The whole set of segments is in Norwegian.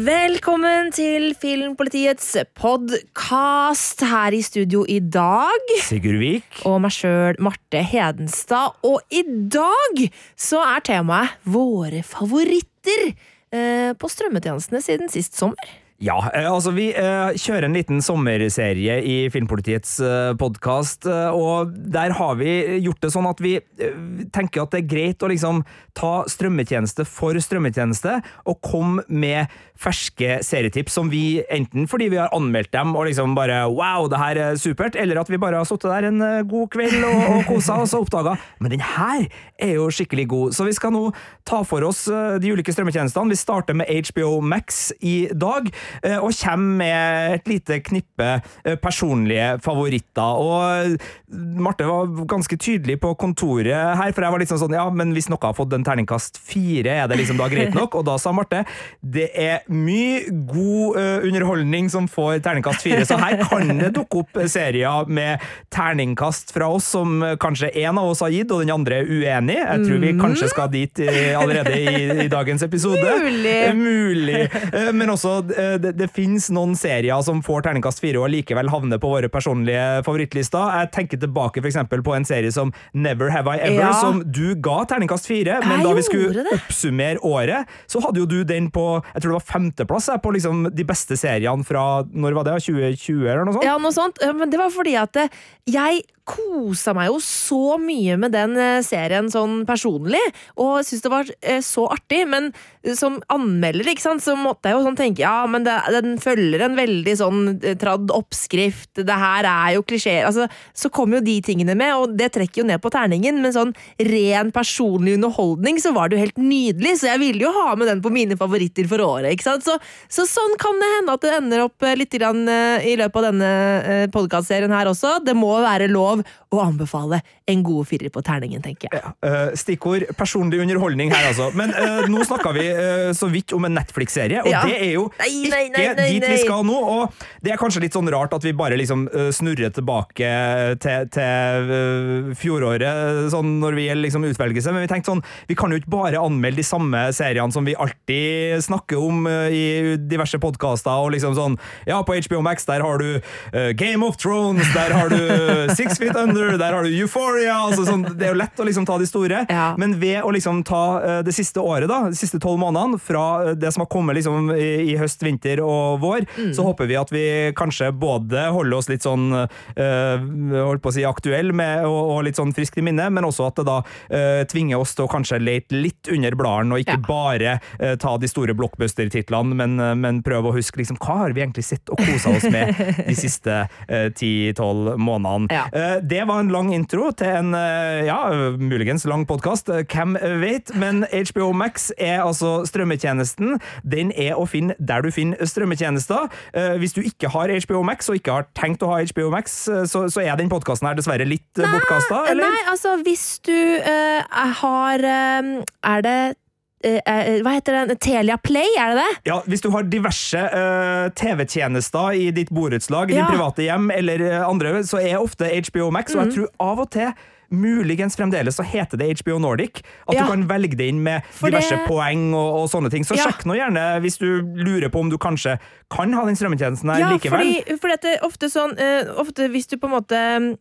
Velkommen til Filmpolitiets podkast her i studio i dag. Sigurd Vik. Og meg sjøl, Marte Hedenstad. Og i dag så er temaet våre favoritter eh, på strømmetjenestene siden sist sommer. Ja, eh, altså vi eh, kjører en liten sommerserie i Filmpolitiets eh, podkast, eh, og der har vi gjort det sånn at vi tenker at det er greit å liksom ta strømmetjeneste for strømmetjeneste, og komme med ferske serietips som vi enten fordi vi har anmeldt dem og liksom bare wow, det her er supert, eller at vi bare har sittet der en god kveld og, og kosa og oppdaga men den her er jo skikkelig god. Så vi skal nå ta for oss de ulike strømmetjenestene. Vi starter med HBO Max i dag. Eh, Og kommer med et lite knippe eh, personlige favoritter. Og Marte var ganske tydelig på kontoret her, for jeg var litt sånn Ja, men hvis noe har fått en terningkast fire, er det liksom da greit nok? Og da sa Marte det er mye god eh, underholdning som får terningkast fire, så her kan det dukke opp serier med terningkast fra oss som kanskje én av oss har gitt, og den andre er uenig. Jeg tror vi kanskje skal dit allerede i, i dagens episode. Mulig. Mulig. Men også, det, det finnes noen serier som får terningkast fire og likevel havner på våre personlige favorittlister. Jeg tenker tilbake for på en serie som Never Have I Ever, Ja. som du ga terningkast fire, men Jeg da vi skulle det. oppsummere året, så hadde jo du den på jeg tror det var femteplass på liksom de beste seriene fra når var det, 2020 eller noe sånt? Ja, noe sånt. Men det var fordi at eh, jeg kosa meg jo så mye med den eh, serien sånn personlig, og syntes det var eh, så artig. Men eh, som anmelder ikke sant, så måtte jeg jo sånn tenke ja, men det, den følger en veldig sånn tradd oppskrift. Det her er jo klisjeer. Altså, så kom jo de tingene med, og det trekker jo ned på terningen. Men sånn ren personlig underholdning så var det jo helt nydelig, så jeg ville jo ha med den på mine favoritter for året. ikke sant? Så, så sånn kan det hende at det ender opp litt grann, i løpet av denne podkastserien her også. Det må være lov å anbefale en god firer på terningen, tenker jeg. Eh, stikkord personlig underholdning her, altså. Men uh, nå snakka vi uh, så vidt om en Netflix-serie, og Ja. det er jo Nei, ikke nei, nei, nei, dit vi skal nå. Og det er kanskje litt sånn rart at vi bare liksom snurrer tilbake til, til uh, fjoråret sånn når vi gjelder liksom utvelgelse, men vi tenkte sånn Vi kan jo ikke bare anmelde de samme seriene som vi alltid snakker om i diverse podkaster, og liksom sånn Ja, på HBO Max der har du Game of Thrones, der har du Six Feet Under, der har du Euphoria altså sånn, Det er jo lett å liksom ta de store, Ja. men ved å liksom ta eh, det siste året, da, de siste tolv månedene, fra eh, det som har kommet liksom i, i høst, vinter og vår, Mm. så håper vi at vi kanskje både holder oss litt sånn eh, holdt på å si aktuell med, og, og litt sånn friskt i minne, men også at det da eh, tvinger oss til å kanskje lete litt under bladene, og ikke Ja. bare eh, ta de store blockbuster-titlene, men, men prøve å huske liksom, hva har vi egentlig sett og kosa oss med de siste ti-tolv månedene. Ja. Eh, Det var en lang intro til en eh, ja, muligens lang podkast, hvem vet, men HBO Max er altså strømmetjenesten. Den er å finne der du finner strømmetjenester. Eh, Hvis du ikke har HBO Max og ikke har tenkt å ha HBO Max, eh, så, så er den podkasten her dessverre litt bortkasta, eller? Nei, altså hvis du uh, har uh, Er det eh, eh, Hva heter den? Telia Play, er det det? Ja, Hvis du har diverse uh, TV-tjenester i ditt borettslag, i Ja. ditt private hjem eller eh, andre, så er ofte HBO Max, og jeg tror av og til Muligens fremdeles så heter det HBO Nordic. At Ja. du kan velge det inn med For diverse det- poeng og, og sånne ting. Så Ja. sjekk nå gjerne hvis du lurer på om du kanskje kan ha den strømmetjenesten her Ja, likevel. fordi, fordi det er ofte sånn uh, Ofte hvis du på en måte eh,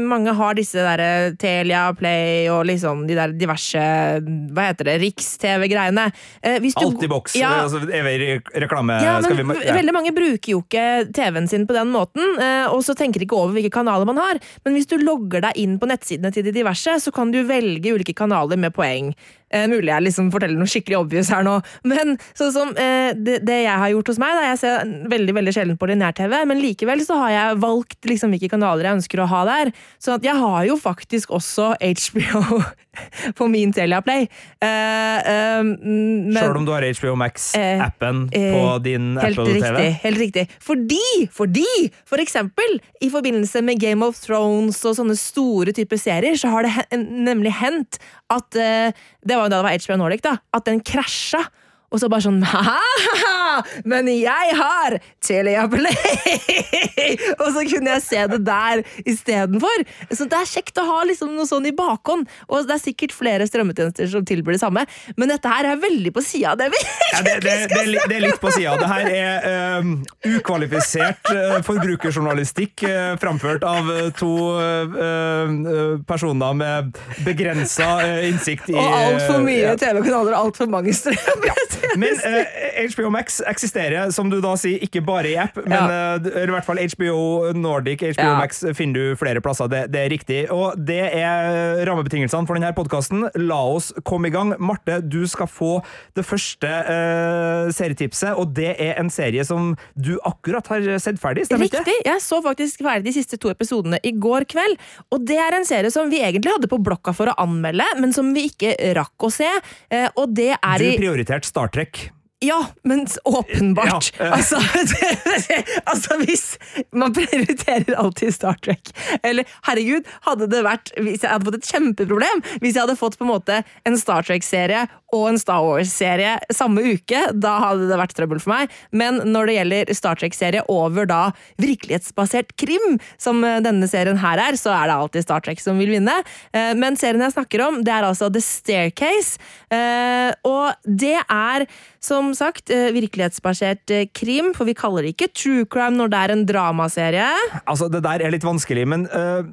Mange har disse der eh, Telia Play og liksom de der diverse Hva heter det? Riks-TV-greiene. Eh, Alt i boks. Ja, Altså, reklame? Ja, men Skal vi, ja. Veldig mange bruker jo ikke TV-en sin på den måten, eh, og så tenker ikke over hvilke kanaler man har. Men hvis du logger deg inn på nettsidene til de diverse, så kan du velge ulike kanaler med poeng. Eh, mulig jeg liksom forteller noe skikkelig obvious her nå, men sånn som eh, det, det jeg har gjort hos meg da, Jeg ser veldig veldig sjelden på lineær-TV, men likevel så har jeg valgt liksom hvilke kanaler jeg ønsker å ha der. Så at jeg har jo faktisk også HBO på min Telia Play. Eh, eh, men- Sjøl om du har HBO Eh, Max-appen eh, på din Helt Apple TV? riktig. helt riktig. Fordi, fordi, for eksempel, i forbindelse med Game of Thrones og sånne store typer serier, så har det nemlig hendt at eh, Det var jo da det var HBO Nordic, da, at den krasja. Og så bare sånn ha Men jeg har Telia Play! og så kunne jeg se det der istedenfor. Så det er kjekt å ha liksom noe sånn i bakhånd. Og det er sikkert flere strømmetjenester som tilbyr det samme, men dette her er veldig på sida av det vi Ja, det, det, det, det er litt på sida. Det her er um, ukvalifisert uh, forbrukerjournalistikk uh, framført av uh, to uh, personer med begrensa innsikt i Og altfor mye. TV-kanaler og altfor mange strømmetjenester. Men uh, HBO Max eksisterer, som du da sier, ikke bare i app, men Ja. uh, i hvert fall HBO Nordic, HBO Ja. Max finner du flere plasser. Det, det er riktig. Og det er rammebetingelsene for denne podkasten. La oss komme i gang. Marte, du skal få det første uh, serietipset, og det er en serie som du akkurat har sett ferdig, stemmer ikke? Riktig. Jeg så faktisk ferdig de siste to episodene i går kveld. Og det er en serie som vi egentlig hadde på blokka for å anmelde, men som vi ikke rakk å se. Eh, Og det er i Du prioriterte prioriterte Star. Ja, men åpenbart. Ja. Altså, altså, hvis Man prioriterer alltid Star Trek. Eller herregud, hadde det vært Hvis jeg hadde fått et kjempeproblem hvis jeg hadde fått på en måte en Star Trek-serie og en Star Wars-serie samme uke, da hadde det vært trøbbel for meg. Men når det gjelder Star Trek-serie over da virkelighetsbasert krim, som eh, denne serien her er, så er det alltid Star Trek som vil vinne. Eh, Men serien jeg snakker om, det er altså The Staircase. Eh, Og det er som sagt eh, virkelighetsbasert eh, krim, for vi kaller det ikke true crime når det er en dramaserie. Altså, Det der er litt vanskelig, men øh,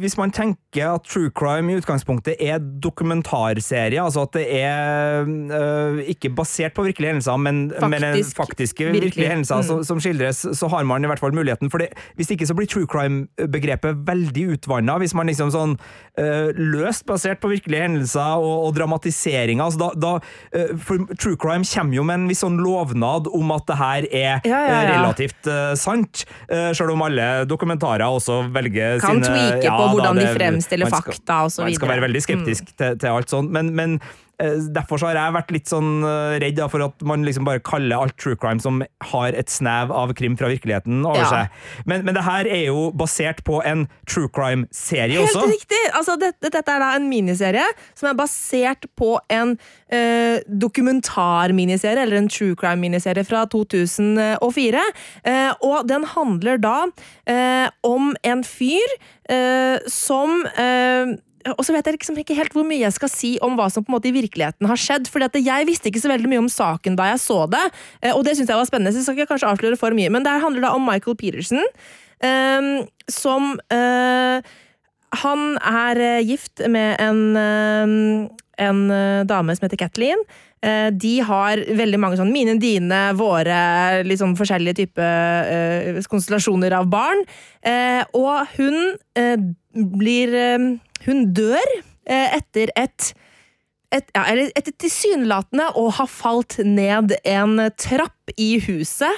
hvis man tenker at true crime i utgangspunktet er dokumentarserie, altså at det er uh, ikke basert på virkelige hendelser, men, men faktiske virkelig. virkelige hendelser Mm. som, som skildres, så har man i hvert fall muligheten. For det, hvis ikke så blir true crime-begrepet veldig utvanna. Hvis man liksom sånn uh, løst basert på virkelige hendelser og, og dramatiseringer. Altså da, da, for true crime kommer jo med en viss sånn lovnad om at det her er Ja, ja, øh, relativt uh, sant, uh, selv om alle dokumentarer også velger Kan sine tweake ja, på da, hvordan de fremstiller skal- fakta og så Man skal. Mm. være veldig skeptisk til, til alt sånt, men, men eh, derfor så har jeg vært litt sånn eh, redd for at man liksom bare kaller alt true crime som har et snev av krim fra virkeligheten over Ja. seg. Men, men det her er jo basert på en true crime-serie også. Helt riktig! Altså, dette, dette er da en miniserie som er basert på en eh, dokumentarminiserie, eller en true crime-miniserie fra 2004. Eh, og den handler da eh, om en fyr eh, som eh, og så vet jeg liksom ikke helt hvor mye jeg skal si om hva som på en måte i virkeligheten har skjedd. fordi Jeg visste ikke så veldig mye om saken da jeg så det, eh, og det syns jeg var spennende. så jeg skal ikke kanskje avsløre for mye, Men det handler da om Michael Peterson, um, som uh, Han er eh, gift med en, en dame som heter Kathleen. De har veldig mange sånn mine, dine, våre, sånn forskjellige typer uh, konstellasjoner av barn. Uh, og hun blir Hun dør eh, etter et et, ja, eller etter tilsynelatende å ha falt ned en trapp i huset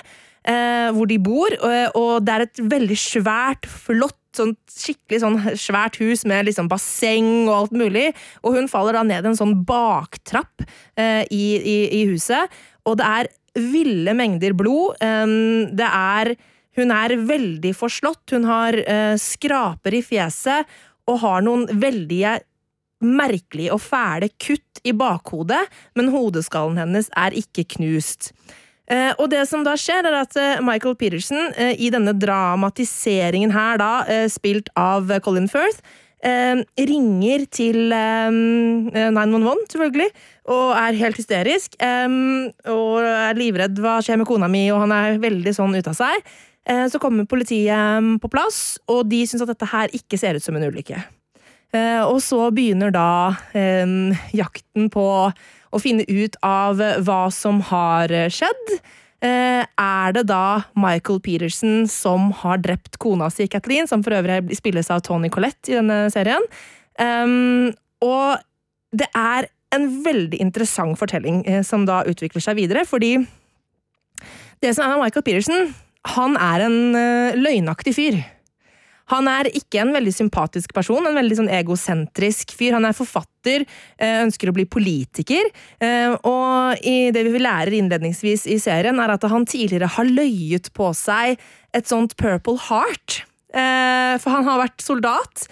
eh, hvor de bor, og, og det er et veldig svært, flott, sånn skikkelig sånn svært hus med liksom basseng og alt mulig, og hun faller da ned en sånn baktrapp eh, i, i, i huset, og det er ville mengder blod. Um, det er Hun er veldig forslått, hun har eh, skraper i fjeset og har noen veldige merkelige og fæle kutt i bakhodet, men hodeskallen hennes er ikke knust. Eh, og det som da skjer, er at eh, Michael Peterson eh, i denne dramatiseringen her, da, spilt av Colin Firth, ringer til eh, 911, selvfølgelig, og er helt hysterisk. og er livredd hva skjer med kona mi, og han er veldig sånn ute av seg. Eh, så kommer politiet på plass, og de syns at dette her ikke ser ut som en ulykke. Eh, og så begynner da jakten på å finne ut av hva som har skjedd. Eh, er det da Michael Peterson som har drept kona si, Kathleen, som for øvrig spilles av Tony Collette i denne serien? Og det er en veldig interessant fortelling som da utvikler seg videre, fordi det som er med Michael Peterson, han er en eh, løgnaktig fyr. Han er ikke en veldig sympatisk person, en veldig sånn egosentrisk fyr. Han er forfatter, eh, ønsker å bli politiker, eh, og det vi lærer innledningsvis i serien, er at han tidligere har løyet på seg et sånt Purple Heart. For han har vært soldat.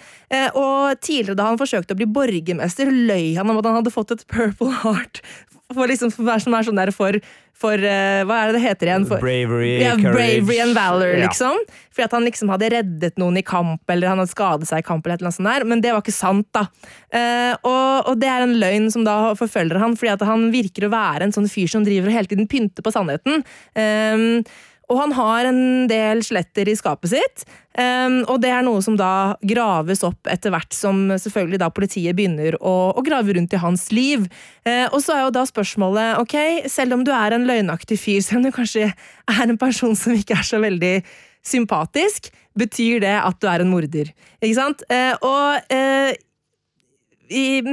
Og tidligere da han forsøkte å bli borgermester, løy han om at han hadde fått et Purple Heart. For liksom, som er sånn der for, for uh, Hva er det det heter igjen? For, Bravery, ja, courage. bravery and valor, Ja. liksom. Fordi at han liksom hadde reddet noen i kamp, eller han hadde skadet seg i kamp, eller noe sånt der. Men det var ikke sant, da. Uh, og, og det er en løgn som da forfølger han, fordi at han virker å være en sånn fyr som driver og hele tiden pynter på sannheten. Eh, og han har en del skjeletter i skapet sitt, um, og det er noe som da graves opp etter hvert som selvfølgelig da politiet begynner å, å grave rundt i hans liv. Uh, og så er jo da spørsmålet, ok, selv om du er en løgnaktig fyr, selv om du kanskje er en person som ikke er så veldig sympatisk, betyr det at du er en morder. Ikke sant? Uh, og uh, i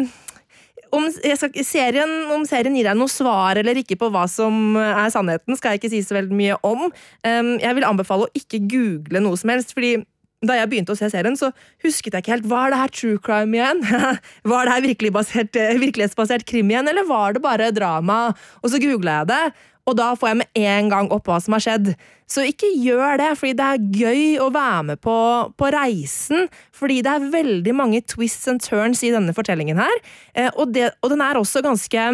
om, skal, serien, om serien gir deg noe svar eller ikke på hva som er sannheten, skal jeg ikke si så veldig mye om. Um, jeg vil anbefale å ikke google noe som helst, fordi da jeg begynte å se serien, så husket jeg ikke helt hva er det her true crime igjen? var det her virkelig basert, eh, virkelighetsbasert krim igjen, eller var det bare drama? Og så googla jeg det, og da får jeg med en gang opp hva som har skjedd. Så ikke gjør det, fordi det er gøy å være med på, på reisen. Fordi det er veldig mange twists and turns i denne fortellingen her. Eh, og, det, og den er også ganske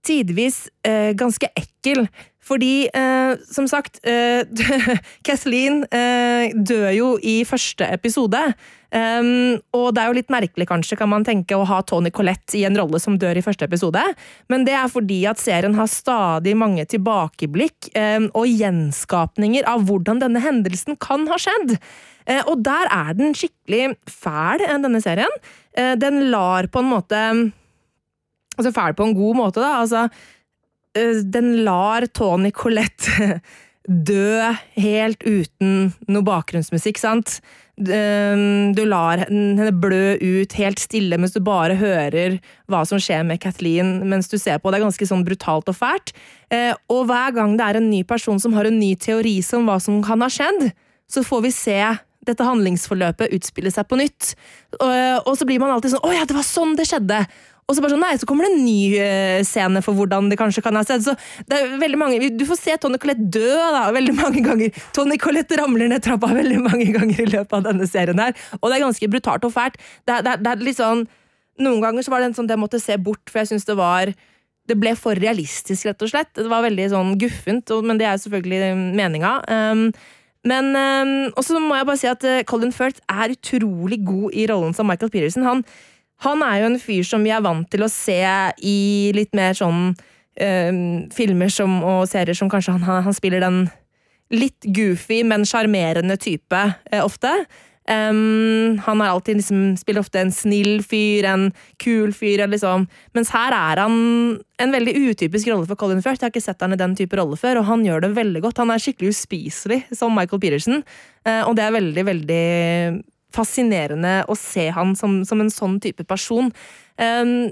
Tidvis eh, ganske ekkel. Fordi, eh, som sagt, eh, Kathleen eh, dør jo i første episode. Um, og det er jo litt merkelig, kanskje, kan man tenke, å ha Tony Collette i en rolle som dør i første episode, men det er fordi at serien har stadig mange tilbakeblikk um, og gjenskapninger av hvordan denne hendelsen kan ha skjedd. Uh, og der er den skikkelig fæl, eh, denne serien. Uh, den lar på en måte Altså fæl på en god måte, da. Altså, den lar Tony Collette dø helt uten noe bakgrunnsmusikk, sant? Eh, Du lar henne blø ut helt stille mens du bare hører hva som skjer med Kathleen mens du ser på. Det er ganske sånn brutalt og fælt. Eh, Og hver gang det er en ny person som har en ny teori som hva som kan ha skjedd, så får vi se dette handlingsforløpet utspille seg på nytt. Og så blir man alltid sånn 'Å ja, det var sånn det skjedde'. Og så bare sånn, nei, så kommer det en ny eh, scene for hvordan det kanskje kan ha sett. Så det er veldig mange, Du får se Tony Collette dø da, veldig mange ganger. Tony Collette ramler ned trappa veldig mange ganger i løpet av denne serien. her, Og det er ganske brutalt og fælt. Det, det, det er litt sånn, Noen ganger så var det en sånn jeg måtte se bort, for jeg syns det var det ble for realistisk, rett og slett. Det var veldig sånn guffent, men det er selvfølgelig meninga. Um, men um, Og så må jeg bare si at uh, Colin Firth er utrolig god i rollen som Michael Peterson. Han, han er jo en fyr som vi er vant til å se i litt mer sånn um, filmer som, og serier som kanskje han, han, spiller den litt goofy, men sjarmerende type eh, ofte. Um, han har alltid liksom, spiller ofte en snill fyr, en kul fyr, liksom. mens her er han en veldig utypisk rolle for Colin Firth. Jeg har ikke sett han i den type rolle før, og han gjør det veldig godt. Han er skikkelig uspiselig som Michael Peterson, uh, og det er veldig, veldig fascinerende å se han som, som en sånn type person. Um,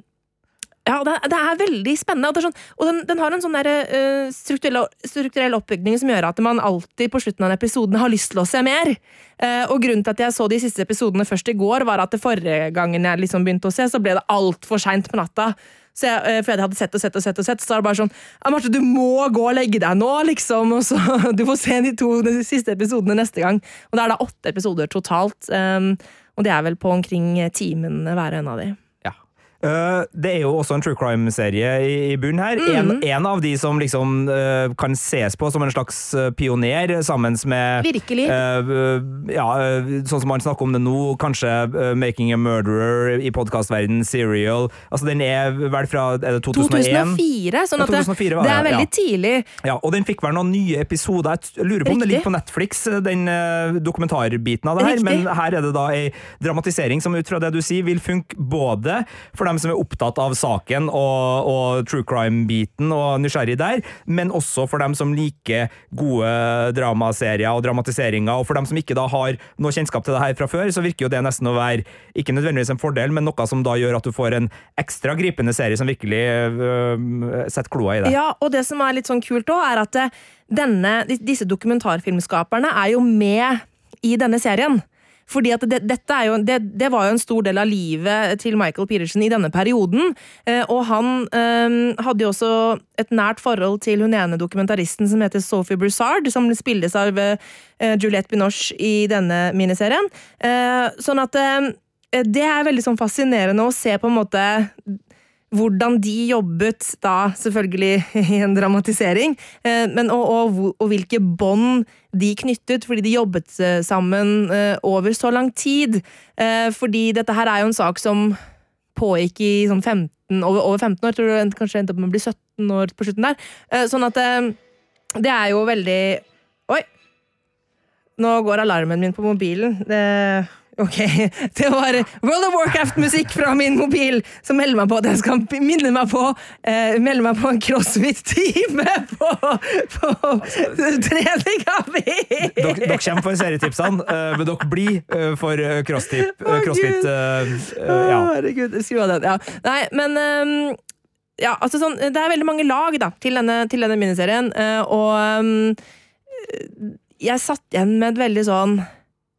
ja, det, det er veldig spennende. Og, sånn, og den, den har en sånn der, uh, strukturell, strukturell oppbygning som gjør at man alltid på slutten av en har lyst til å se mer. Uh, og grunnen til at jeg så de siste episodene først i går, var at det forrige gangen jeg liksom begynte å se, så ble det altfor seint på natta. Så jeg, eh, for jeg hadde sett og sett og sett, og sett, så er det bare sånn Marte, du må gå og legge deg nå, liksom. Og så Du får se de to de siste episodene neste gang. Og det er da åtte episoder totalt. Um, og det er vel på omkring timen hver en av de. Ja. Eh, det er jo også en true crime-serie i, i bunnen her. En, Mm. en av de som liksom eh, kan ses på som en slags eh, pioner, sammen med Virkelig. ja, sånn som man snakker om det nå, kanskje 'Making a Murderer' i podkastverdenen, 'Serial'. Altså, den er vel fra er det 2001? 2004, sånn at det, 2004 var det er veldig ja. tidlig. Ja, og den fikk vel noen nye episoder. Jeg lurer på om det ligger på Netflix, den dokumentarbiten av det her. Riktig. Men her er det da ei dramatisering som ut fra det du sier, vil funke både for dem som er opptatt av saken og, og true crime-biten og nysgjerrig der, men også for dem som liker gode dramaserier og dramatiseringer. Og for dem som ikke da har noe kjennskap til det her fra før, så virker jo det nesten å være ikke nødvendigvis en fordel, men noe som da gjør at du får en ekstra gripende serie som virkelig øh, setter kloa i det. Ja, og det som er litt sånn kult òg, er at eh, denne, disse dokumentarfilmskaperne er jo med i denne serien. Fordi at det, dette jo, det, det var jo en stor del av livet til Michael Peterson i denne perioden. Eh, og han eh, hadde jo også et nært forhold til hun ene dokumentaristen som heter Sophie Broussard, som spilles av eh, Juliette Binoche i denne miniserien. Eh, sånn at eh, det er veldig sånn fascinerende å se på en måte hvordan de jobbet, da selvfølgelig i en dramatisering, eh, men og, og, og hvilke bånd de knyttet, fordi de jobbet eh, sammen eh, over så lang tid. Fordi dette her er jo en sak som pågikk i sånn 15, over, over 15 år, tror du kanskje endte opp med å bli 17 år på slutten der. Sånn at det er jo veldig Oi! Nå går alarmen min på mobilen. Det Ok, Det var World of Warcraft-musikk fra min mobil som melder meg på at jeg skal minne meg på eh, melde meg på en crossfit-time på, på treninga mi! Dere, dere kommer for serietipsene, uh, men dere blir uh, for eh, crossfit. Uh, crossfit ja. Herregud, skru av den. Ja. Nei, men um, ja, altså sånn, Det er veldig mange lag da, til denne, til denne miniserien, og um, jeg satt igjen med et veldig sånn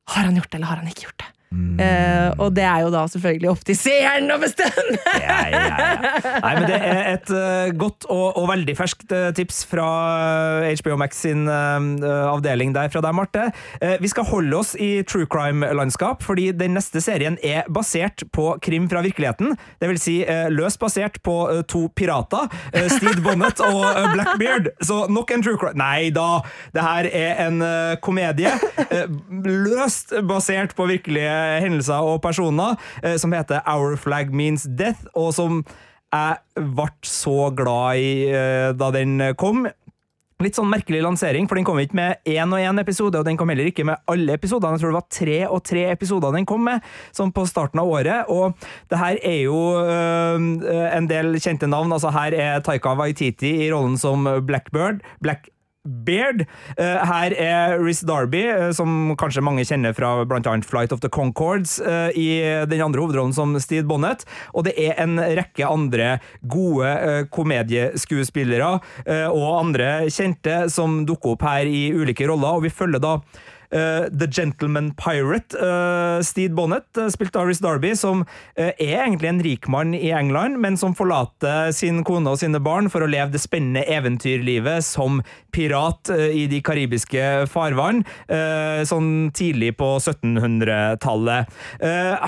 har han gjort det, eller har han ikke gjort det? Mm. Uh, og det er jo da selvfølgelig opp til seeren å bestemme! ja, ja, ja. Nei, men Det er et uh, godt og, og, veldig ferskt uh, tips fra HBO Max sin avdeling der fra deg, Marte. vi skal holde oss i true crime-landskap, fordi den neste serien er basert på krim fra virkeligheten. Det vil si løst basert på to pirater, Steve Bonnet og Blackbeard. Så nok en true crime Nei da, det her er en komedie. løst basert på virkelige hendelser og personer, eh, som heter Our Flag Means Death, og som jeg ble så glad i eh, da den kom. Litt sånn merkelig lansering, for den kom ikke med én og én episode, og den kom heller ikke med alle episodene. Jeg tror det var tre og tre episoder den kom med, sånn på starten av året. Og det her er jo øh, en del kjente navn. Altså her er Taika Waititi i rollen som Blackbird. Black Beard. Eh, her er Riz Darby, eh, som kanskje mange kjenner fra bl.a. Flight of the Concords, eh, i den andre hovedrollen som Steve Bonnet. Og det er en rekke andre gode komedieskuespillere og andre kjente som dukker opp her i ulike roller, og vi følger da The Gentleman Pirate. Steed Bonnet, uh, spilt av Riz Darby, som er egentlig en rikmann i England, men som forlater sin kone og sine barn for å leve det spennende eventyrlivet som pirat i de karibiske farvann, sånn tidlig på 1700-tallet.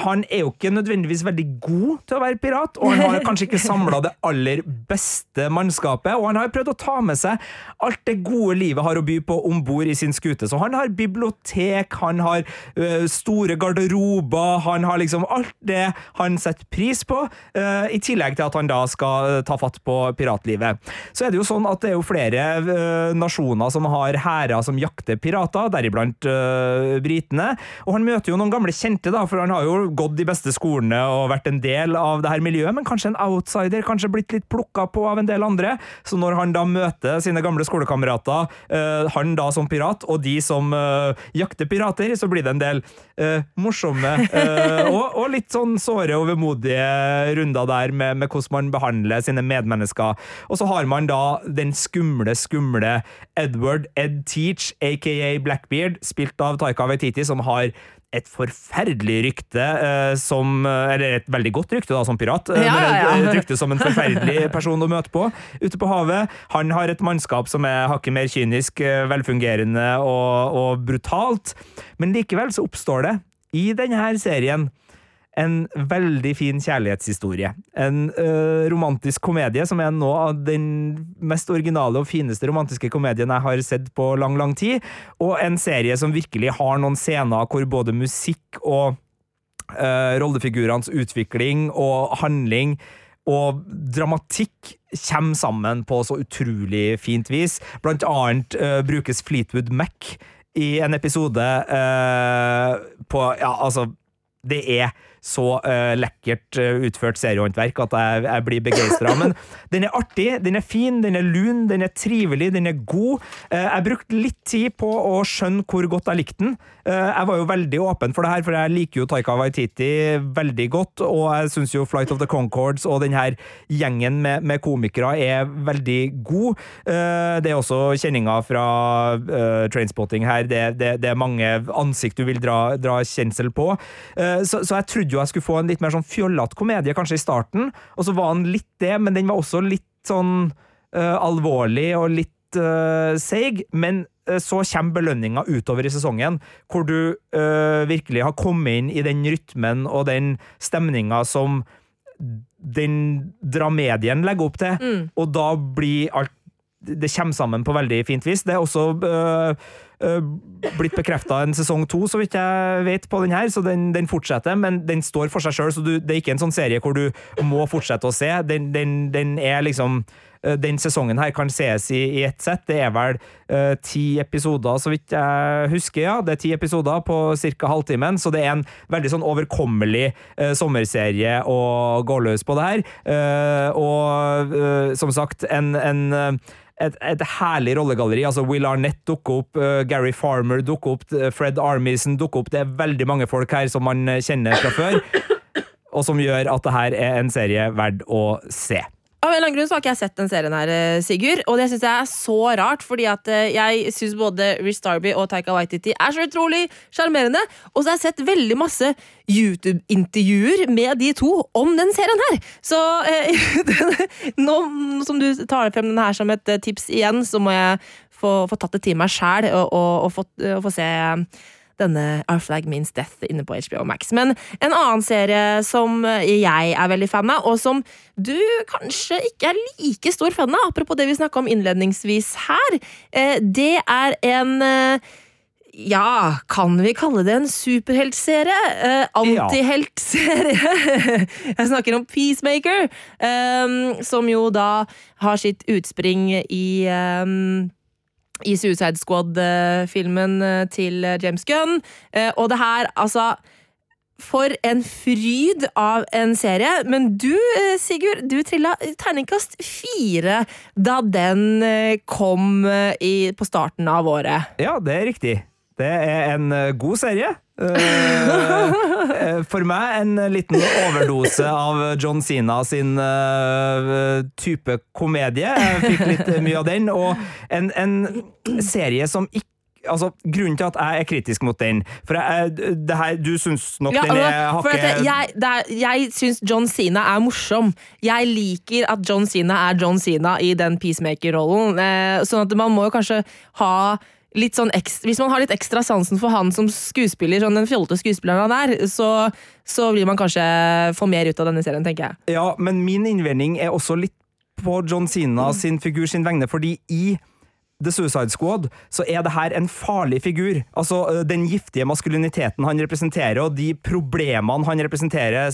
Han er jo ikke nødvendigvis veldig god til å være pirat, og han har kanskje ikke samla det aller beste mannskapet, og han har prøvd å ta med seg alt det gode livet har å by på om bord i sin skute. Så han har bibliotek bibliotek, han har uh, store garderober, han har liksom alt det han setter pris på, uh, i tillegg til at han da skal ta fatt på piratlivet. Så er det jo sånn at det er jo flere uh, nasjoner som har hærer som jakter pirater, deriblant britene, og han møter jo noen gamle kjente, da, for han har jo gått de beste skolene og vært en del av det her miljøet, men kanskje en outsider, kanskje blitt litt plukka på av en del andre. Så når han da møter sine gamle skolekamerater, han da som pirat, og de som jakte pirater, så blir det en del uh, morsomme uh, og, og, litt sånn såre og vemodige runder der med, med, hvordan man behandler sine medmennesker. Og så har man da den skumle, skumle Edward Ed Teach, aka Blackbeard, spilt av Taika Waititi, som har et forferdelig rykte uh, som Eller et veldig godt rykte da, som pirat, uh, ja, ja, ja. et rykte som en forferdelig person å møte på ute på havet. Han har et mannskap som er hakket mer kynisk, velfungerende og, og, brutalt. Men likevel så oppstår det i denne serien en veldig fin kjærlighetshistorie. En uh, romantisk komedie som er nå av den mest originale og fineste romantiske komedien jeg har sett på lang, lang tid. Og en serie som virkelig har noen scener hvor både musikk og uh, rollefigurenes utvikling og handling og dramatikk kommer sammen på så utrolig fint vis. Blant annet uh, brukes Fleetwood Mac i en episode på Ja, altså Det er så uh, lekkert uh, utført seriehåndverk at jeg, jeg blir begeistra. Men den er artig, den er fin, den er lun, den er trivelig, den er god. Uh, jeg brukte litt tid på å skjønne hvor godt jeg likte den. jeg var jo veldig åpen for det her, for jeg liker jo Taika Waititi veldig godt, og jeg syns jo Flight of the Concords og den her gjengen med, med komikere er veldig god. det er også kjenninger fra Trainspotting her. Det, det, det, er mange ansikt du vil dra, dra kjensel på. så, så jeg trodde jo jeg skulle få en litt mer sånn fjollete komedie kanskje i starten, og så var han litt det, men den var også litt sånn uh, alvorlig og litt uh, seig. Men uh, så kommer belønninga utover i sesongen, hvor du virkelig har kommet inn i den rytmen og den stemninga som den dramedien legger opp til, mm. og da blir alt det kommer sammen på veldig fint vis. Det er også blitt bekrefta en sesong to, så vidt jeg vet, på den her, så den, den fortsetter. Men den står for seg sjøl, så du, det er ikke en sånn serie hvor du må fortsette å se. Den, den, den er liksom øh, den sesongen her kan sees i, i ett sett. Det er vel uh, ti episoder, så vidt jeg husker. ja. Det er ti episoder på ca. halvtimen, så det er en veldig sånn overkommelig uh, sommerserie å gå løs på det her. Uh, og som sagt, en, en et, et, herlig rollegalleri. altså Will Arnett dukker opp, Gary Farmer dukker opp, Fred Armisen dukker opp. Det er veldig mange folk her som man kjenner fra før, og som gjør at det her er en serie verdt å se. Av en eller annen grunn så har ikke jeg sett den serien her, eh, Sigurd. Og det syns jeg er så rart, fordi at eh, jeg syns både Rich Darby og Taika Waititi er så utrolig sjarmerende. Og så har jeg sett veldig masse YouTube-intervjuer med de to om den serien her. Så eh, nå som du tar frem den her som et eh, tips igjen, så må jeg få, få tatt det til meg sjæl og, og, og, få, og få se denne Our Flag Means Death inne på HBO Max. Men en annen serie som jeg er veldig fan av, og som du kanskje ikke er like stor fan av, apropos det vi snakka om innledningsvis her, eh, det er en eh, ja, kan vi kalle det en superheltserie? Eh, Antiheltserie. Jeg snakker om Peacemaker, um, som jo da har sitt utspring i um, i Suicide Squad-filmen eh, til James Gunn. Eh, og det her, altså for en fryd av en serie. Men du, eh, Sigurd, du trilla terningkast fire da den kom i, på starten av året. Ja, det er riktig. Det er en god serie. Uh, for meg en liten overdose av John Sina sin uh, type komedie. Jeg fikk litt mye av den. Og en, en serie som ikke Altså, Grunnen til at jeg er kritisk mot den For jeg, det her, Du syns nok ja, den er hakket Jeg, er, jeg syns John Sina er morsom. Jeg liker at John Sina er John Sina i den peacemaker-rollen. Eh, sånn at man må jo kanskje ha litt sånn ekstra, Hvis man har litt ekstra sansen for han som skuespiller, sånn den fjollete skuespilleren han er, så, så vil man kanskje få mer ut av denne serien, tenker jeg. Ja, men min innvending er også litt på John Sina sin figur sin vegne, fordi i The Suicide Squad, så er det her en farlig figur. Altså, Den giftige maskuliniteten han representerer, og de problemene han representerer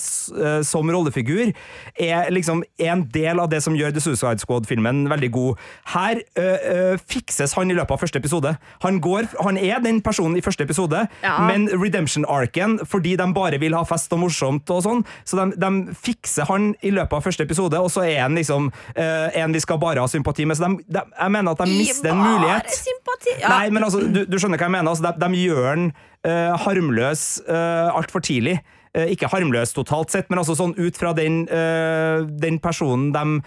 som rollefigur, er liksom en del av det som gjør The Suicide Squad-filmen veldig god. Her øh, fikses han i løpet av første episode. Han, går, han er den personen i første episode, ja. men redemption-arken, fordi de bare vil ha fest og morsomt og sånn, så de, de, fikser han i løpet av første episode, og så er han liksom øh, en vi skal bare ha sympati med. Så de, de, jeg mener at de mister en mulighet. sympati. Ja. Nei, men altså, du, du, skjønner hva jeg mener. Altså, de, de, gjør den uh, harmløs uh, altfor tidlig. Uh, ikke harmløs totalt sett, men altså sånn ut fra den, uh, den personen de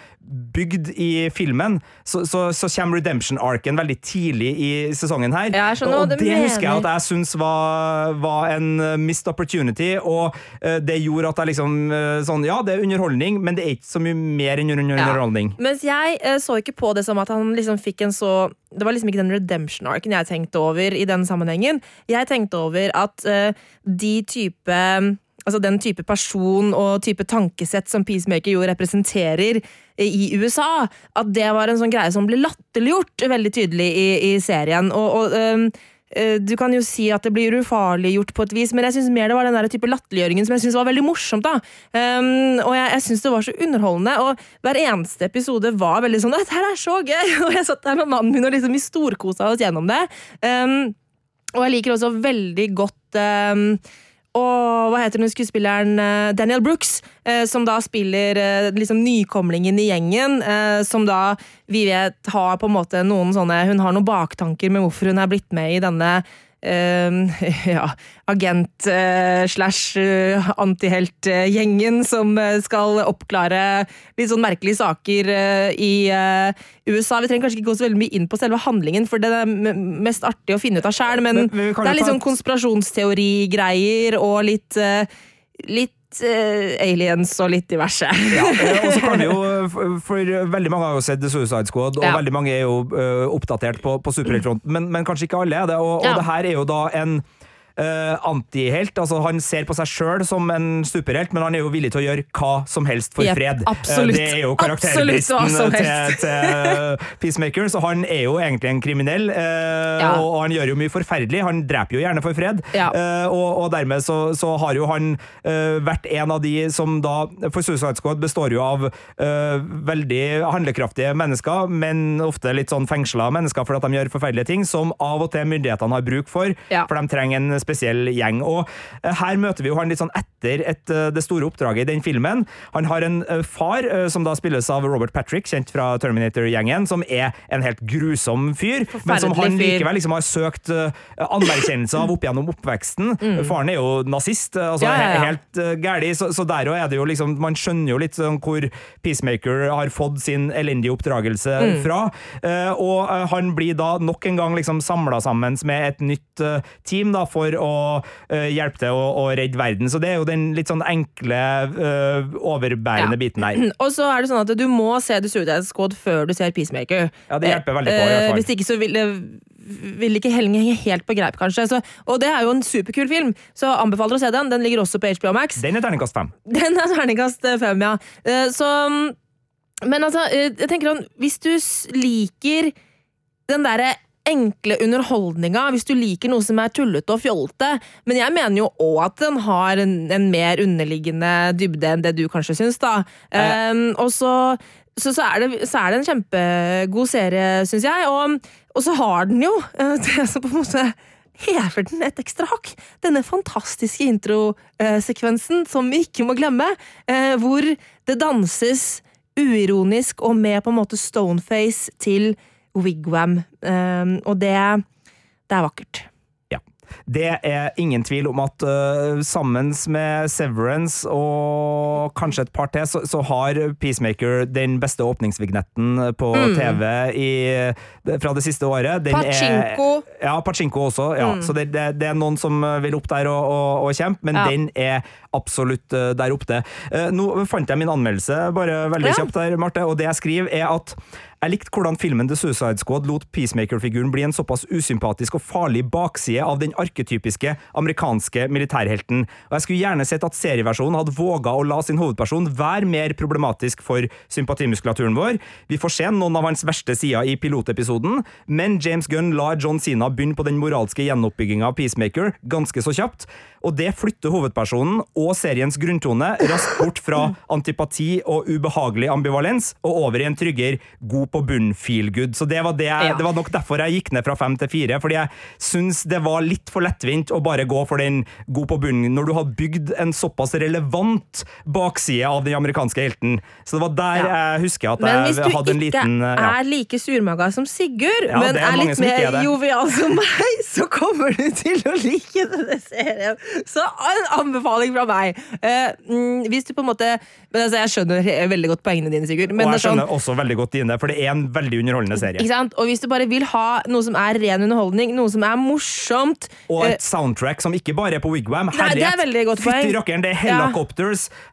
bygde i filmen, så, så, så kommer redemption-arken veldig tidlig i sesongen her. og det mener. husker jeg at jeg syns var, var, en missed opportunity, og uh, det gjorde at jeg liksom sånn Ja, det er underholdning, men det er ikke så mye mer enn underholdning. Ja. Mens jeg så ikke på det som at han liksom fikk en så det var liksom ikke den redemption-arken jeg tenkte over i den sammenhengen. Jeg tenkte over at uh, de type Altså den type person og type tankesett som Peacemaker jo representerer i USA, at det var en sånn greie som ble latterliggjort veldig tydelig i, i serien. Og, og um, du kan jo si at det blir ufarliggjort på et vis, men jeg synes mer det var den der type latterliggjøringen som jeg synes var veldig morsomt. da. Um, og jeg, jeg synes det var så underholdende, og hver eneste episode var veldig sånn 'Dette er så gøy!' Og jeg satt der med mannen min og liksom vi storkosa oss gjennom det. Um, og jeg liker også veldig godt um, og hva heter den skuespilleren eh, Daniel Brooks, eh, som da spiller eh, liksom nykomlingen i gjengen, som da vi vet har på en måte noen sånne Hun har noen baktanker med hvorfor hun er blitt med i denne eh, ja, agent eh, slash antiheltgjengen antihelt-gjengen som eh, skal oppklare litt sånn merkelige saker eh, i eh, USA. Vi trenger kanskje ikke gå så veldig mye inn på selve handlingen, for det er mest artig å finne ut av sjæl, men, Men- men det er litt sånn konspirasjonsteorigreier og litt eh, Litt eh, aliens og litt diverse. Ja, eh, og så kan vi jo, for, for veldig mange har jo sett The Suicide Squad, og Ja. veldig mange er jo uh, oppdatert på, på superheltfronten, men, men kanskje ikke alle er det. Og, og det her er jo da en eh, antihelt. altså Han ser på seg sjøl som en superhelt, men han er jo villig til å gjøre hva som helst for yep, fred. absolutt. uh, det er jo karakterlisten som til, til Peacemaker, så han er jo egentlig en kriminell, Uh, Ja. og, han gjør jo mye forferdelig. Han dreper jo gjerne for fred, Ja. eh, og, og dermed så, så har jo han eh, vært en av de som da For Suicide Squad består jo av eh, veldig handlekraftige mennesker, men ofte litt sånn fengsla mennesker fordi at de gjør forferdelige ting, som av og til myndighetene har bruk for, Ja. for de trenger en spesiell gjeng. Og eh, her møter vi jo han litt sånn etter et, eh, det store oppdraget i den filmen. Han har en eh, far, som da spilles av Robert Patrick, kjent fra Terminator-gjengen, som er en helt grusom fyr, men som han likevel liksom har søkt anerkjennelse av opp gjennom oppveksten. Faren er jo nazist, altså Mm. Ja, ja, ja. helt uh, gæli, så, så der også er det jo liksom Man skjønner jo litt sånn hvor Peacemaker har fått sin elendige oppdragelse Mm. fra. Og han blir da nok en gang liksom samla sammen med et nytt team da for å uh, hjelpe til å, å redde verden. Så det er jo den litt sånn enkle, uh, overbærende Ja. biten der. Og så er det sånn at du må se The Suicide Squad før du ser Peacemaker. Ja, det hjelper veldig på, i hvert Eh, fall. Hvis ikke så vil, vil ikke henge helt på greip, kanskje. Så, og det er jo en superkul film, så anbefaler å se den. Den ligger også på HBO Max. Den er terningkast fem. Den er terningkast fem, ja. Så Men altså, jeg tenker sånn Hvis du liker den derre enkle underholdninga, hvis du liker noe som er tullete og fjollete, men jeg mener jo òg at den har en, en mer underliggende dybde enn det du kanskje syns, da. Ja. Um, og så så, så, er det, så er det en kjempegod serie, syns jeg. Og, og så har den jo eh, det som på en måte hever den et ekstra hakk. Denne fantastiske introsekvensen som vi ikke må glemme, uh, hvor det danses uironisk og med på en måte stoneface til Wigwam. Eh, og det, det er vakkert. Det er ingen tvil om at uh, sammen med Severance og kanskje et par til, så, så har Peacemaker den beste åpningsvignetten på TV i, fra det siste året. Den Pachinko. Er, ja, Pachinko også. Ja. Så det, det, det er noen som vil opp der og, og, og kjempe, men Ja. den er absolutt uh, der oppe. Uh, nå fant jeg min anmeldelse bare veldig Ja. kjapt der, Marte, og det jeg skriver er at jeg likte hvordan filmen The Suicide Squad lot Peacemaker-figuren bli en såpass usympatisk og farlig bakside av den arketypiske amerikanske militærhelten, og jeg skulle gjerne sett at serieversjonen hadde våga å la sin hovedperson være mer problematisk for sympatimuskulaturen vår. Vi får se noen av hans verste sider i pilotepisoden, men James Gunn lar John Cena begynne på den moralske gjenoppbygginga av Peacemaker ganske så kjapt, og det flytter hovedpersonen og seriens grunntone raskt bort fra antipati og ubehagelig ambivalens og over i en tryggere god på bunn feel good. Så det var, det, jeg, Ja. det var nok derfor jeg gikk ned fra fem til fire, fordi jeg syns det var litt for lettvint å bare gå for den god på bunnen når du har bygd en såpass relevant bakside av den amerikanske helten. Så det var der Ja. jeg husker at jeg hadde en liten Men hvis du ikke er like surmaga som Sigurd, Ja, men er er, litt er mer jovial som meg, så kommer du til å like denne serien. Så en anbefaling fra meg. Eh, mm, hvis du på en måte men altså, Jeg skjønner veldig godt poengene dine, Sigurd. Men Og jeg sånn, skjønner også veldig godt dine, for det er en veldig underholdende serie. ikke sant? Og hvis du bare vil ha noe som er ren underholdning, noe som er morsomt Og eh, et soundtrack som ikke bare er på Wigwam. Nei, det er veldig godt poeng. Fytti rakkeren, det er Ja.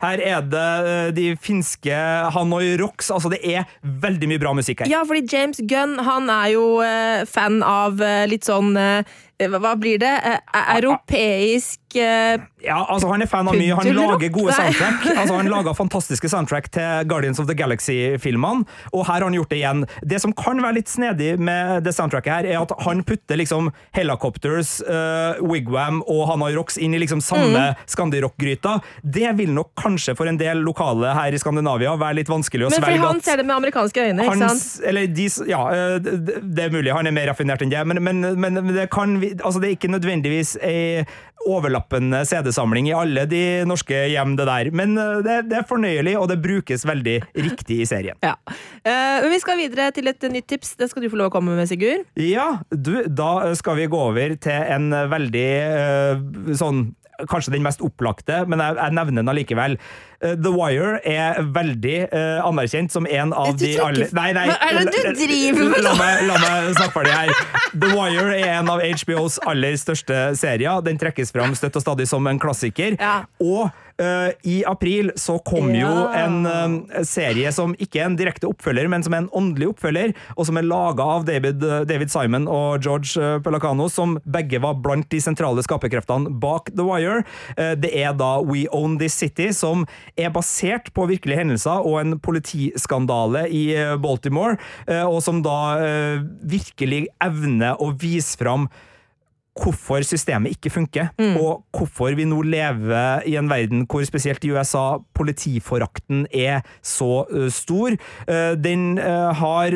Her er det eh, de finske Hanoi Rocks. Altså, det er veldig mye bra musikk her. Ja, fordi James Gunn han er jo eh, fan av eh, litt sånn eh, hva, hva blir det? Eh, europeisk uh, Ja, altså Han er fan av mye. Han lager gode soundtrack. Altså Han lager fantastiske soundtrack til Guardians of the Galaxy-filmene, og her har han gjort det igjen. Det som kan være litt snedig med det soundtracket, her er at han putter liksom Helicopters, uh, Wigwam og Hanoi Rocks inn i liksom samme Mm. Scandi-rock-gryta. Det vil nok kanskje for en del lokale her i Skandinavia være litt vanskelig å Men fordi han at- ser det med amerikanske øyne, ikke sant? hans, eller de, ja, eh, det det er mulig han er mer raffinert enn det, men, men, men det kan vi, altså det er ikke nødvendigvis ei overlappende CD-samling i alle de norske hjem, det der. Men eh, det, det, er fornøyelig, og det brukes veldig riktig i serien. Ja. Uh, men vi skal videre til et nytt tips. Det skal du få lov å komme med, Sigurd. Ja, du, da skal vi gå over til en veldig uh, sånn Kanskje den mest opplagte, men jeg, jeg nevner den allikevel. Uh, The Wire er veldig uh, anerkjent som en av de alle Nei, nei! Hva er det du driver med? La meg, la meg snakke ferdig her. The Wire er en av HBOs aller største serier. Den trekkes fram støtt og stadig som en klassiker. Ja. Og I april så kom ja. jo en uh, serie som ikke er en direkte oppfølger, men som er en åndelig oppfølger, og som er laga av David, uh, David, Simon og George Pelacano, som begge var blant de sentrale skaperkreftene bak The Wire. det er da We Own This City, som er basert på virkelige hendelser og en politiskandale i Baltimore, og som da virkelig evner å vise fram hvorfor systemet ikke funker, mm. og hvorfor vi nå lever i en verden hvor spesielt i USA politiforakten er så uh, stor. Uh, den uh, har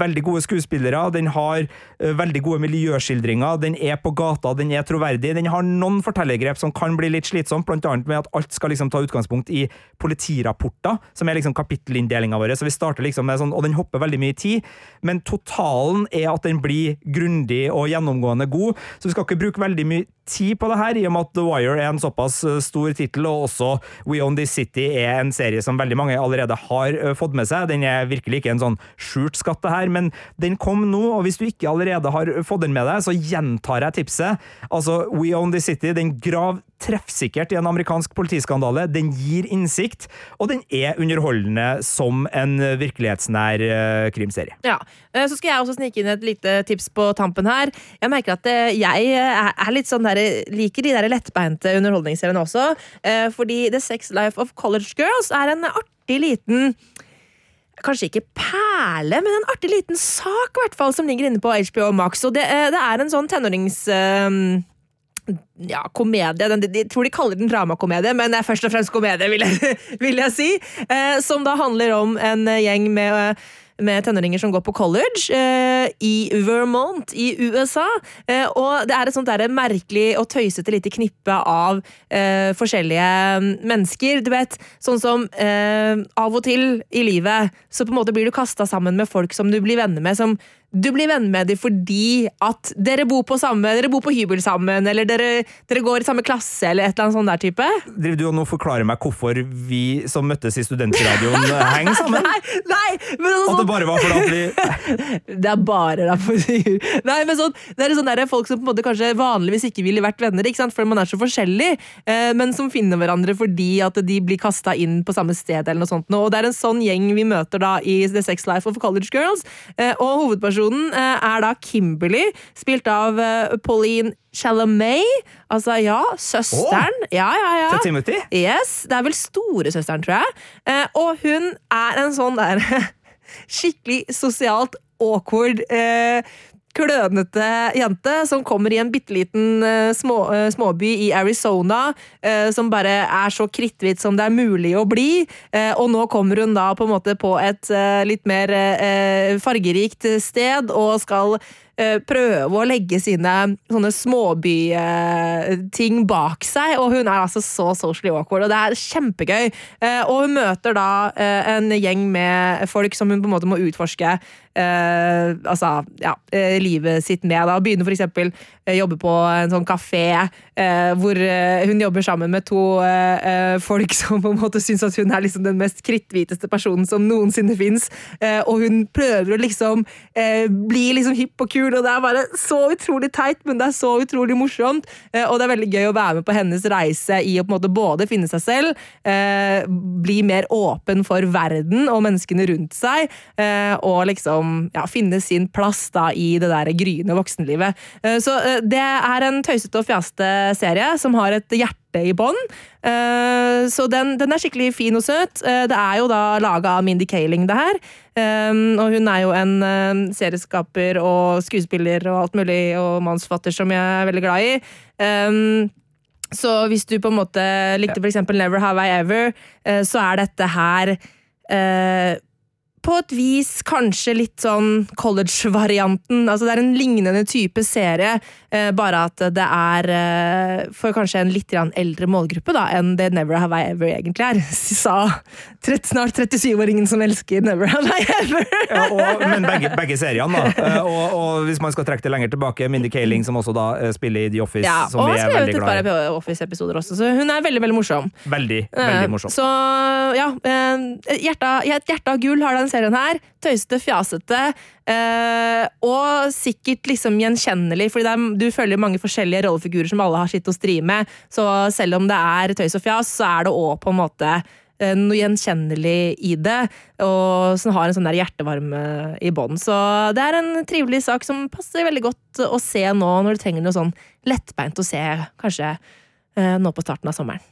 veldig gode skuespillere, den har veldig gode miljøskildringer, den er på gata, den er troverdig. Den har noen fortellergrep som kan bli litt slitsomt, annet med at alt skal liksom ta utgangspunkt i politirapporter, som er liksom kapittelinndelinga vår. Så vi starter liksom med sånn, og den hopper veldig mye i tid, men totalen er at den blir grundig og gjennomgående god. Så vi skal ikke bruke veldig mye tid på det her, i og med at The Wire er en såpass eh, stor tittel, og også We Own This City er en serie som veldig mange allerede har eh, fått med seg. Den er virkelig ikke en sånn skjult skatt, det her, men den kom nå, og hvis du ikke allerede har fått den med deg, så gjentar jeg tipset. Altså, We Own This City, den grav treffsikkert i en amerikansk politiskandale. Den gir innsikt, og den er underholdende som en virkelighetsnær uh, krimserie. Ja, Så skal jeg også snike inn et lite tips på tampen her. Jeg merker at jeg er litt sånn der liker de der lettbeinte underholdningsseriene også. Eh, fordi The Sex Life of College Girls er en artig liten Kanskje ikke perle, men en artig liten sak hvert som ligger inne på HBO Max. Og det, eh, det er en sånn tenårings... Uh, ja, komedie. jeg tror de kaller den dramakomedie, men det er først og fremst komedie, vil jeg, vil jeg si. Eh, som da handler om en gjeng med med tenåringer som går på college eh, i Vermont i USA. Eh, og det er et sånt der merkelig og tøysete lite knippe av eh, forskjellige mennesker. Du vet, sånn som eh, av og til i livet så på en måte blir du kasta sammen med folk som du blir venner med, som du blir venn med dem fordi at dere bor på samme, dere bor på hybel sammen, eller dere, dere går i samme klasse, eller et eller annet sånt der type. Driver du og nå forklarer meg hvorfor vi som møttes i studentradioen, henger sammen? Nei, nei, men sånn, At det bare var fordi vi Det er bare derfor Nei, men sånn, det er sånn der, folk som på en måte kanskje vanligvis ikke ville vært venner, ikke sant? for man er så forskjellig, eh, men som finner hverandre fordi at de blir kasta inn på samme sted, eller noe sånt. Og det er en sånn gjeng vi møter da i The Sex Life of College Girls, eh, og hovedpersonen hovedpersonen eh, er da Kimberly, spilt av eh, Pauline Chalamet. Altså, ja, søsteren. Oh, ja, ja, ja. Til Timothy? Yes, Det er vel storesøsteren, tror jeg. Eh, og hun er en sånn der skikkelig sosialt awkward klønete jente som kommer i en bitte liten uh, små, uh, småby i Arizona, uh, som bare er så kritthvit som det er mulig å bli. og nå kommer hun da på en måte på et litt mer fargerikt sted og skal prøve å legge sine sånne småbyting bak seg, og hun er altså så socially awkward, og det er kjempegøy. Og hun møter da en gjeng med folk som hun på en måte må utforske eh, altså, ja, eh, livet sitt med. Da. Begynner f.eks. Eh, jobbe på en sånn kafé eh, hvor eh, hun jobber sammen med to eh, folk som på en måte syns at hun er liksom den mest kritthviteste personen som noensinne fins. og hun prøver å liksom bli liksom hipp og kul, og det er bare så utrolig teit, men det er så utrolig morsomt. og det er veldig gøy å være med på hennes reise i å på en måte både finne seg selv, bli mer åpen for verden og menneskene rundt seg, og liksom liksom ja, finne sin plass da i det der gryende voksenlivet. Eh, så eh, det er en tøysete og fjaste serie som har et hjerte i bånn. Eh, så den, den, er skikkelig fin og søt. Det er jo da laga av Mindy Kaling, det her. Og hun er jo en serieskaper og skuespiller og alt mulig, og mannsfatter som jeg er veldig glad i. Så hvis du på en måte likte f.eks. Never Have I Ever, så er dette her på et vis kanskje litt sånn college-varianten. Altså det er en lignende type serie, eh, bare at det er eh, for kanskje en litt eldre målgruppe da, enn det Never Have I Ever egentlig er. Sa snart 37-åringen som elsker Never Have I Ever. Ja, og, men begge, begge seriene, da. Eh, Og, og hvis man skal trekke det lenger tilbake, Mindy Kaling, som også da spiller i The Office, Ja, som vi er veldig glad i. Og har skrevet et par. Office-episoder også, så hun er veldig veldig morsom. Veldig, veldig morsom. Så ja, hjerte, hjerte av gull har den serien her. Tøysete, fjasete, eh, og sikkert liksom gjenkjennelig, fordi du følger mange forskjellige rollefigurer som alle har sitt å stri med, så selv om det er tøys og fjas, så er det òg på en måte eh, noe gjenkjennelig i det, og som har en sånn der hjertevarme i bånn. Så det er en trivelig sak som passer veldig godt å se nå, når du trenger noe sånn lettbeint å se, kanskje eh, nå på starten av sommeren.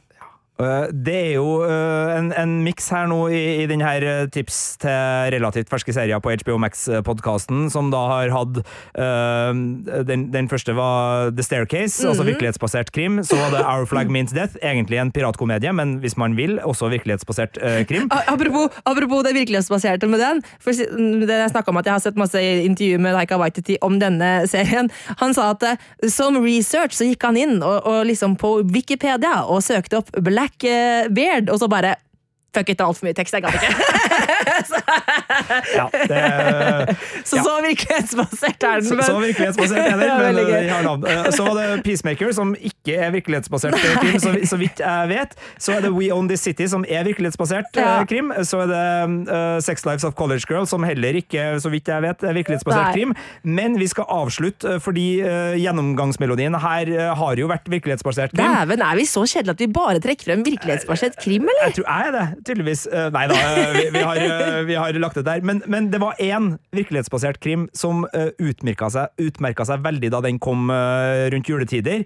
Eh, Det er jo eh, en, en miks her nå i, i denne eh, tips til relativt ferske serier på HBO Max-podkasten, som da har hatt uh, den, den første var The Staircase, altså Mhm. virkelighetsbasert krim. Så var det Our Flag Means Death, egentlig en piratkomedie, men hvis man vil, også virkelighetsbasert uh, krim. Apropos, apropos det virkelighetsbaserte med den. For det jeg snakket om at Jeg har sett masse intervjuer med Laika Waititi om denne serien. Han sa at som research så gikk han inn og, og liksom på Wikipedia og søkte opp Black eh, Beard, og så bare Fuck it, det er altfor mye tekst. Jeg gadd ikke. Ja, det, Så Ja. så virkelighetsbasert er den. så, men- så virkelighetsbasert er den, men veldig har navn. Eh, Så var det Peacemaker, som ikke er virkelighetsbasert eh, krim, så, så vidt jeg vet. Så er det We Own This City, som er virkelighetsbasert eh, Ja. krim. Så er det uh, Sex Lives of College Girl, som heller ikke, så vidt jeg vet, er virkelighetsbasert Nei. krim. Men vi skal avslutte, eh, fordi uh, gjennomgangsmelodien her uh, har jo vært virkelighetsbasert krim. Dæven, er vi så kjedelige at vi bare trekker frem virkelighetsbasert krim, eller? Jeg tror jeg er det, tydeligvis. Eh, Nei da, eh, vi, vi, har, eh, vi har lagt det der. Men, men det var én virkelighetsbasert krim som utmerka seg, utmerka seg veldig da den kom rundt juletider.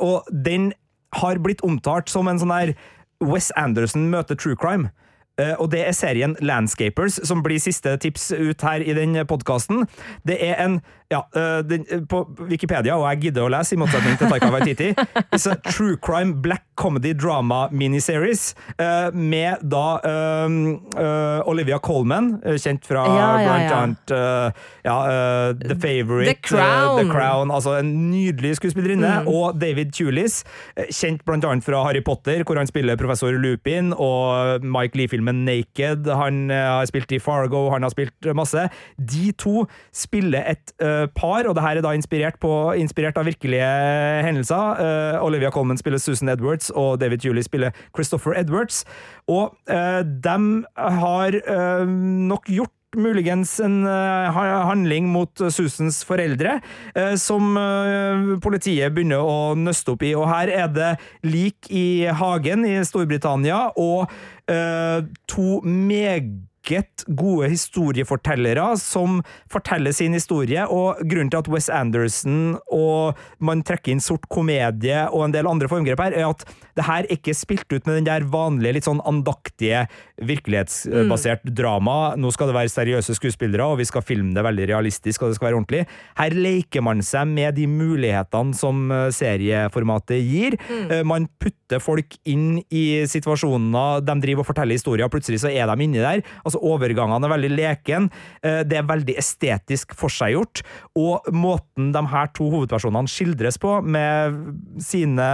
Og den har blitt omtalt som en sånn der Wes Anderson møter true crime. Og det er serien Landscapers, som blir siste tips ut her i den podkasten. Det er en ja, eh, den, eh, På Wikipedia, og jeg gidder å lese, i motsetning til Taika Waititi, is a true crime black comedy drama miniseries eh, med da um, uh, Olivia Colman, kjent fra Ja, ja, blant ja. annet uh, ja, The Favourite, The Crown. The Crown, altså en nydelig skuespillerinne, Mm. og David Tulis, kjent blant annet fra Harry Potter, hvor han spiller professor Lupin, og Mike Lee-filmen Naked, han har spilt i Fargo, han har spilt masse. De to spiller et eh, par, og det her er da inspirert, på, inspirert av virkelige hendelser. Uh, Olivia Colman spiller Susan Edwards, og David Julie spiller Christopher Edwards, og uh, de har uh, nok gjort muligens en eh, handling mot eh, Susans foreldre, eh, som eh, politiet begynner å nøste opp i. Og her er det lik i hagen i Storbritannia, og eh, to meget gode historiefortellere som forteller sin historie, og grunnen til at Wes Anderson og man trekker inn sort komedie og en del andre formgrep her, er at det her er ikke spilt ut med den der vanlige, litt sånn andaktige, virkelighetsbasert drama. Nå skal det være seriøse skuespillere, og vi skal filme det veldig realistisk, og det skal være ordentlig. Her leker man seg med de mulighetene som eh, serieformatet gir. Mm. Man putter folk inn i situasjoner, de driver og forteller historier, og plutselig så er de inni der. Altså Overgangene er veldig leken, eh, det er veldig estetisk forseggjort, og måten de her to hovedpersonene skildres på, med sine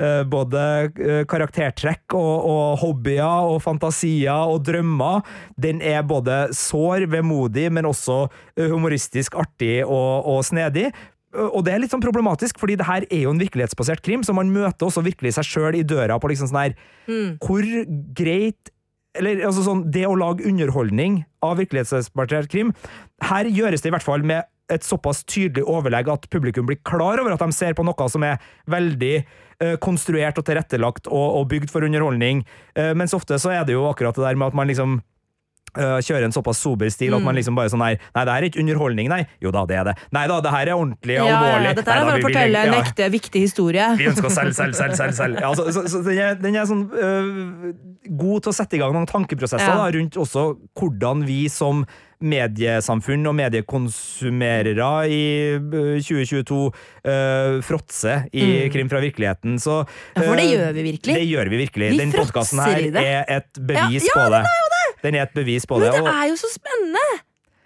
eh, både eh, karaktertrekk og, og hobbyer og fantasier og drømmer, den er både sår, vemodig, men også humoristisk artig og, og snedig. Og det er litt sånn problematisk, fordi det her er jo en virkelighetsbasert krim, så man møter også virkelig seg sjøl i døra på liksom sånn her Hvor greit eller altså sånn, Det å lage underholdning av virkelighetsbasert krim Her gjøres det i hvert fall med et såpass tydelig overlegg at publikum blir klar over at de ser på noe som er veldig uh, konstruert og tilrettelagt og, og bygd for underholdning, uh, mens ofte så er det jo akkurat det der med at man liksom øh, kjører en såpass sober stil at man liksom bare sånn her Nei, det her er ikke underholdning, nei. Jo da, det er det. Nei da, det her er ordentlig Ja, alvorlig. ja, dette er bare å fortelle en ekte, viktig historie. Vi ønsker å selge, selge, selge, selge. selge. Ja, så, så, så den, er, den er sånn øh, god til å sette i gang noen tankeprosesser Ja. da, rundt også hvordan vi som mediesamfunn og mediekonsumerere i øh, 2022 øh, fråtser i Krim fra virkeligheten. Så, Ja, for det gjør vi virkelig. Det gjør vi virkelig. Vi Den podkasten her er et bevis Ja, ja, på det. Den er et bevis på det. Men det. er jo så spennende!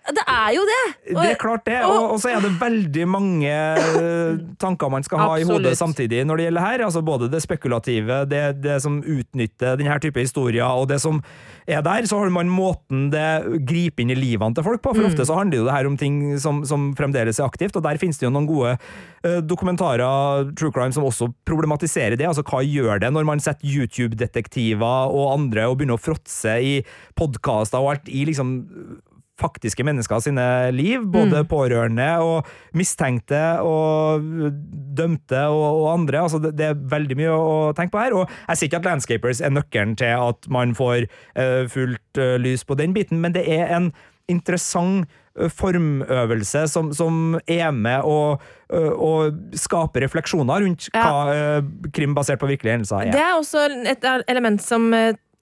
Det er jo det! Og- Det er klart det, og, og så er det veldig mange eh, tanker man skal ha i hodet samtidig når det gjelder her. Altså både det spekulative, det, det som utnytter denne type historier, og det som er der. Så har man måten det griper inn i livene til folk på, for ofte så handler jo det her om ting som, som fremdeles er aktivt, og der finnes det jo noen gode eh, dokumentarer, true crime, som også problematiserer det. Altså hva gjør det når man setter YouTube-detektiver og andre og begynner å fråtse i podkaster og alt i liksom faktiske mennesker sine liv, både pårørende og mistenkte og dømte og, og andre. Altså det, det er veldig mye å, tenke på her. Og jeg sier ikke at Landscapers er nøkkelen til at man får uh, fullt uh, lys på den biten, men det er en interessant eh, formøvelse som, som er med å, eh, å skape refleksjoner rundt Ja. hva krim basert på virkelige hendelser Det er. er også et element som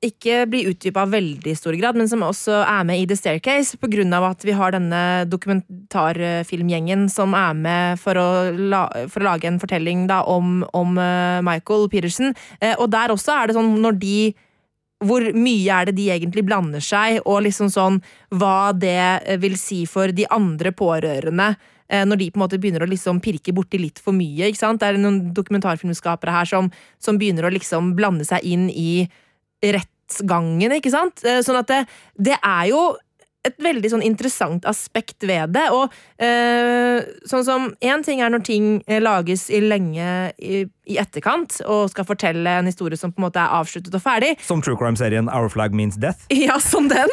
ikke blir utdypa veldig stor grad, men som også er med i The Staircase, av at vi har denne dokumentarfilmgjengen som er med for å, la, for å lage en fortelling da, om, om eh, Michael Peterson. Eh, Og der også er det sånn når de hvor mye er det de egentlig blander seg, og liksom sånn hva det eh, vil si for de andre pårørende når de på en måte begynner å liksom pirke borti litt for mye. ikke sant? Det er noen dokumentarfilmskapere her som, som begynner å liksom blande seg inn i rettsgangen, ikke sant? Eh, Sånn at det, det er jo et veldig sånn interessant aspekt ved det. Og eh, sånn som Én ting er når ting eh, lages i lenge i, i etterkant og skal fortelle en historie som på en måte er avsluttet og ferdig. Som true crime-serien Our Flag Means Death. Ja, som den.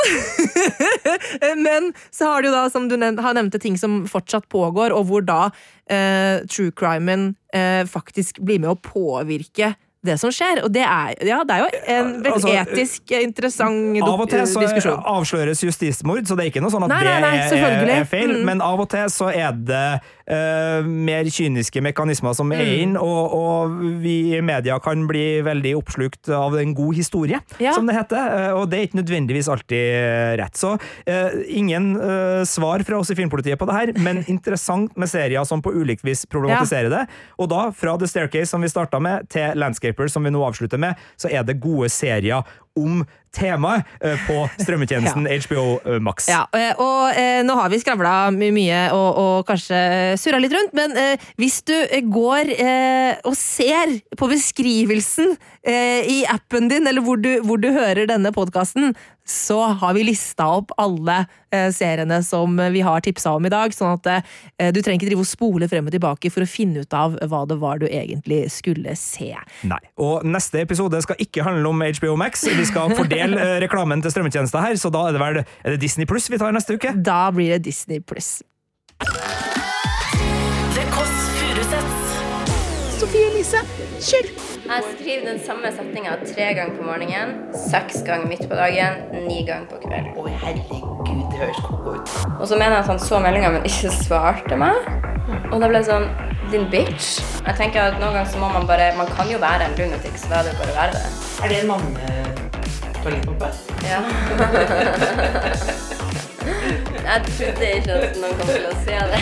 Men så har du da, som du nevnt, har nevnte, ting som fortsatt pågår, og hvor da eh, true crimen eh, faktisk blir med å påvirke det som skjer. Og det er, ja, det er jo en veldig Altså, etisk interessant interessant Av og til så diskusjon. avsløres justismord, så det er ikke noe sånn at Nei, nei, nei, det er, er feil. Mm. Men av og til så er det eh, mer kyniske mekanismer som er Mm. inn, og, og vi i media kan bli veldig oppslukt av en god historie, Ja. som det heter. eh, Og det er ikke nødvendigvis alltid rett. Så uh, ingen uh, svar fra oss i Filmpolitiet på det her, men interessant med serier som på ulikt vis problematiserer det. Og da, fra The Staircase, som vi starta med, til Landscaper, som vi nå avslutter med, så er det gode serier om temaet eh, på strømmetjenesten HBO eh, Max. Ja, eh, og nå har vi skravla mye og, og kanskje surra litt rundt, men hvis du går og ser på beskrivelsen i appen din, eller hvor du, hvor du hører denne podkasten, så har vi lista opp alle eh, seriene som vi har tipsa om i dag, sånn at eh, du trenger ikke drive og spole frem og tilbake for å finne ut av hva det var du egentlig skulle se. Nei. Og neste episode skal ikke handle om HBO Max. Vi skal fordele eh, reklamen til strømmetjenester her, så da er det vel er det Disney Pluss vi tar neste uke? Da blir det Disney pluss. Sofie Elise, kjør! Jeg skriver den samme setninga tre ganger på morgenen, seks ganger midt på dagen, ni ganger på kvelden. Å, herregud, det høres koko ut. Og så mener jeg at han så meldinga, men ikke svarte meg. Og da ble det sånn Din bitch. Jeg tenker at Noen ganger så må man bare Man kan jo være en lunatic, så da er det jo bare å være det. Er det en manne-toalettpumpe? Ja. jeg trodde ikke at noen kom til å se det.